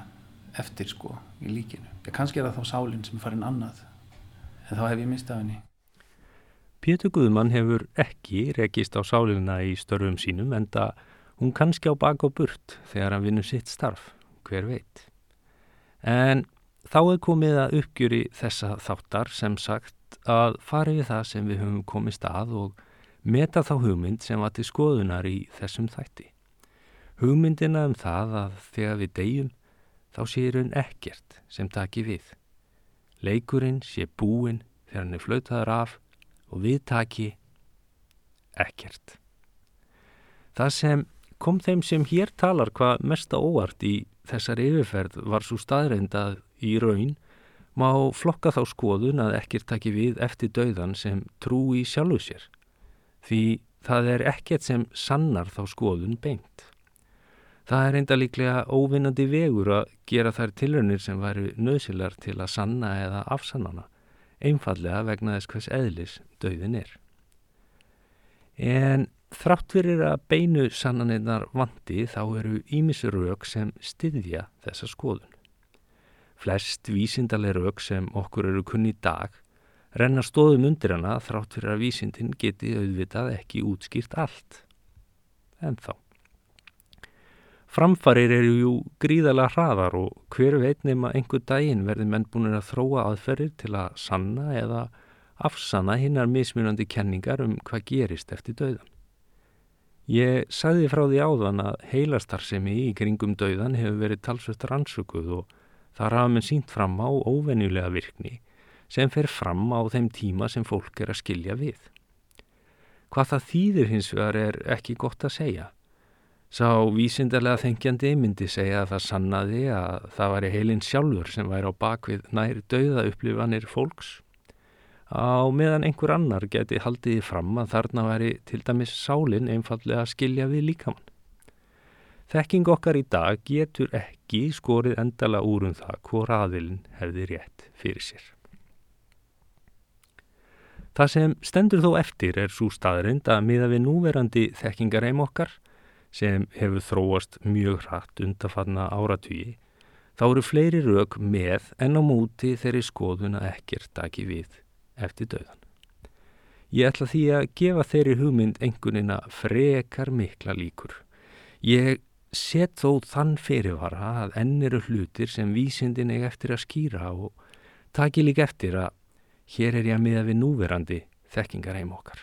eftir sko í líkinu. Ég kannski er það þá sálinn sem er farin annað en þá hef ég mistað henni. Pétur Guðmann hefur ekki rekist á sálina í störfum sínum en það hún kannski á bak og burt þegar hann vinnur sitt starf hver veit. En þá er komið að uppgjöri þessa þáttar sem sagt að fari við það sem við höfum komist að og meta þá hugmynd sem var til skoðunar í þessum þætti. Hugmyndina um það að þegar við deyjum þá séir hún ekkert sem taki við. Leikurinn sé búinn þegar hann er flautaður af og við taki ekkert. Það sem kom þeim sem hér talar hvað mesta óvart í þessar yfirferð var svo staðreind að í raun má flokka þá skoðun að ekkert taki við eftir dauðan sem trú í sjálfu sér. Því það er ekkert sem sannar þá skoðun beint. Það er enda líklega óvinnandi vegur að gera þær tilraunir sem væri nöðsilar til að sanna eða afsannana, einfallega vegna þess hvers eðlis dauðin er. En Þrátt fyrir að beinu sannaninnar vandi þá eru ímisur rauk sem styðja þessa skoðun. Flest vísindaleg rauk sem okkur eru kunni í dag renna stóðum undir hana þrátt fyrir að vísindin geti auðvitað ekki útskýrt allt. En þá. Framfarir eru jú gríðala hraðar og hver veit nema einhver daginn verði menn búin að þróa aðferðir til að sanna eða afsanna hinnar mismunandi kenningar um hvað gerist eftir dauðan. Ég sagði frá því áðan að heilastarfsemi í kringum dauðan hefur verið talsvöld rannsökuð og það rafa með sínt fram á óvenjulega virkni sem fer fram á þeim tíma sem fólk er að skilja við. Hvað það þýðir hins vegar er ekki gott að segja. Sá vísindarlega þengjandi myndi segja að það sannaði að það væri heilin sjálfur sem væri á bakvið nær dauða upplifanir fólks á meðan einhver annar geti haldið fram að þarna væri til dæmis sálinn einfallega að skilja við líkamann. Þekking okkar í dag getur ekki skorið endala úr um það hvor aðilinn hefði rétt fyrir sér. Það sem stendur þó eftir er svo staðrind að miða við núverandi þekkingareim okkar sem hefur þróast mjög hratt undafanna áratugi þá eru fleiri rauk með en á múti þeirri skoðun að ekkert ekki við eftir döðan. Ég ætla því að gefa þeirri hugmynd engunina frekar mikla líkur. Ég set þó þann fyrirvara að enn eru hlutir sem vísindin er eftir að skýra og taki líka eftir að hér er ég að miða við núverandi þekkingar heim okkar.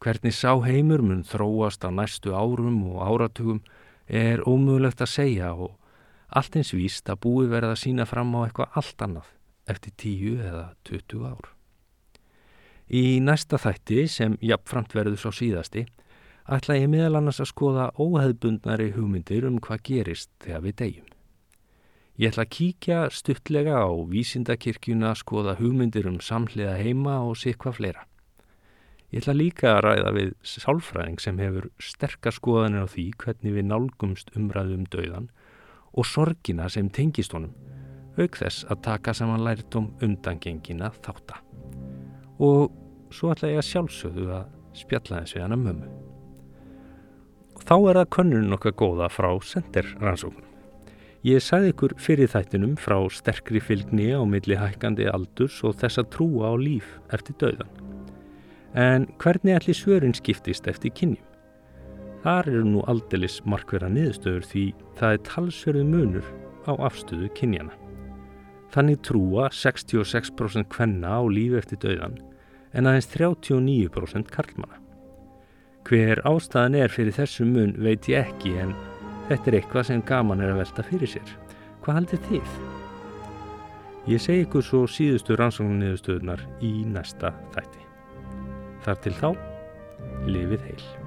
Hvernig sá heimur mun þróast á næstu árum og áratugum er ómögulegt að segja og allt eins víst að búi verða að sína fram á eitthvað allt annað eftir tíu eða tuttu ár. Í næsta þætti sem jafnframt verður svo síðasti ætla ég meðal annars að skoða óheðbundnari hugmyndir um hvað gerist þegar við deyjum. Ég ætla að kíkja stuttlega á vísindakirkjuna að skoða hugmyndir um samhliða heima og sikva fleira. Ég ætla líka að ræða við sálfræðing sem hefur sterkar skoðanir á því hvernig við nálgumst umræðum döðan og sorgina sem tengist honum, auk þess að taka saman lærdom undangengina þáttar. Og svo ætla ég að sjálfsögðu að spjalla þessu hann að mömmu. Og þá er það könnun okkar góða frá senderrannsóknum. Ég sagði ykkur fyrir þættinum frá sterkri fylgni á milli hækkandi aldurs og þessa trúa á líf eftir döðan. En hvernig ætli svörin skiptist eftir kynjum? Þar eru nú aldelis markverða niðurstöður því það er talsverðu munur á afstöðu kynjana. Þannig trúa 66% kvenna á lífi eftir döðan en aðeins 39% karlmanna. Hver ástæðan er fyrir þessu mun veit ég ekki en þetta er eitthvað sem gaman er að velta fyrir sér. Hvað haldið þið? Ég segi ykkur svo síðustu rannsóknarniðurstöðunar í næsta þætti. Þar til þá, lifið heil.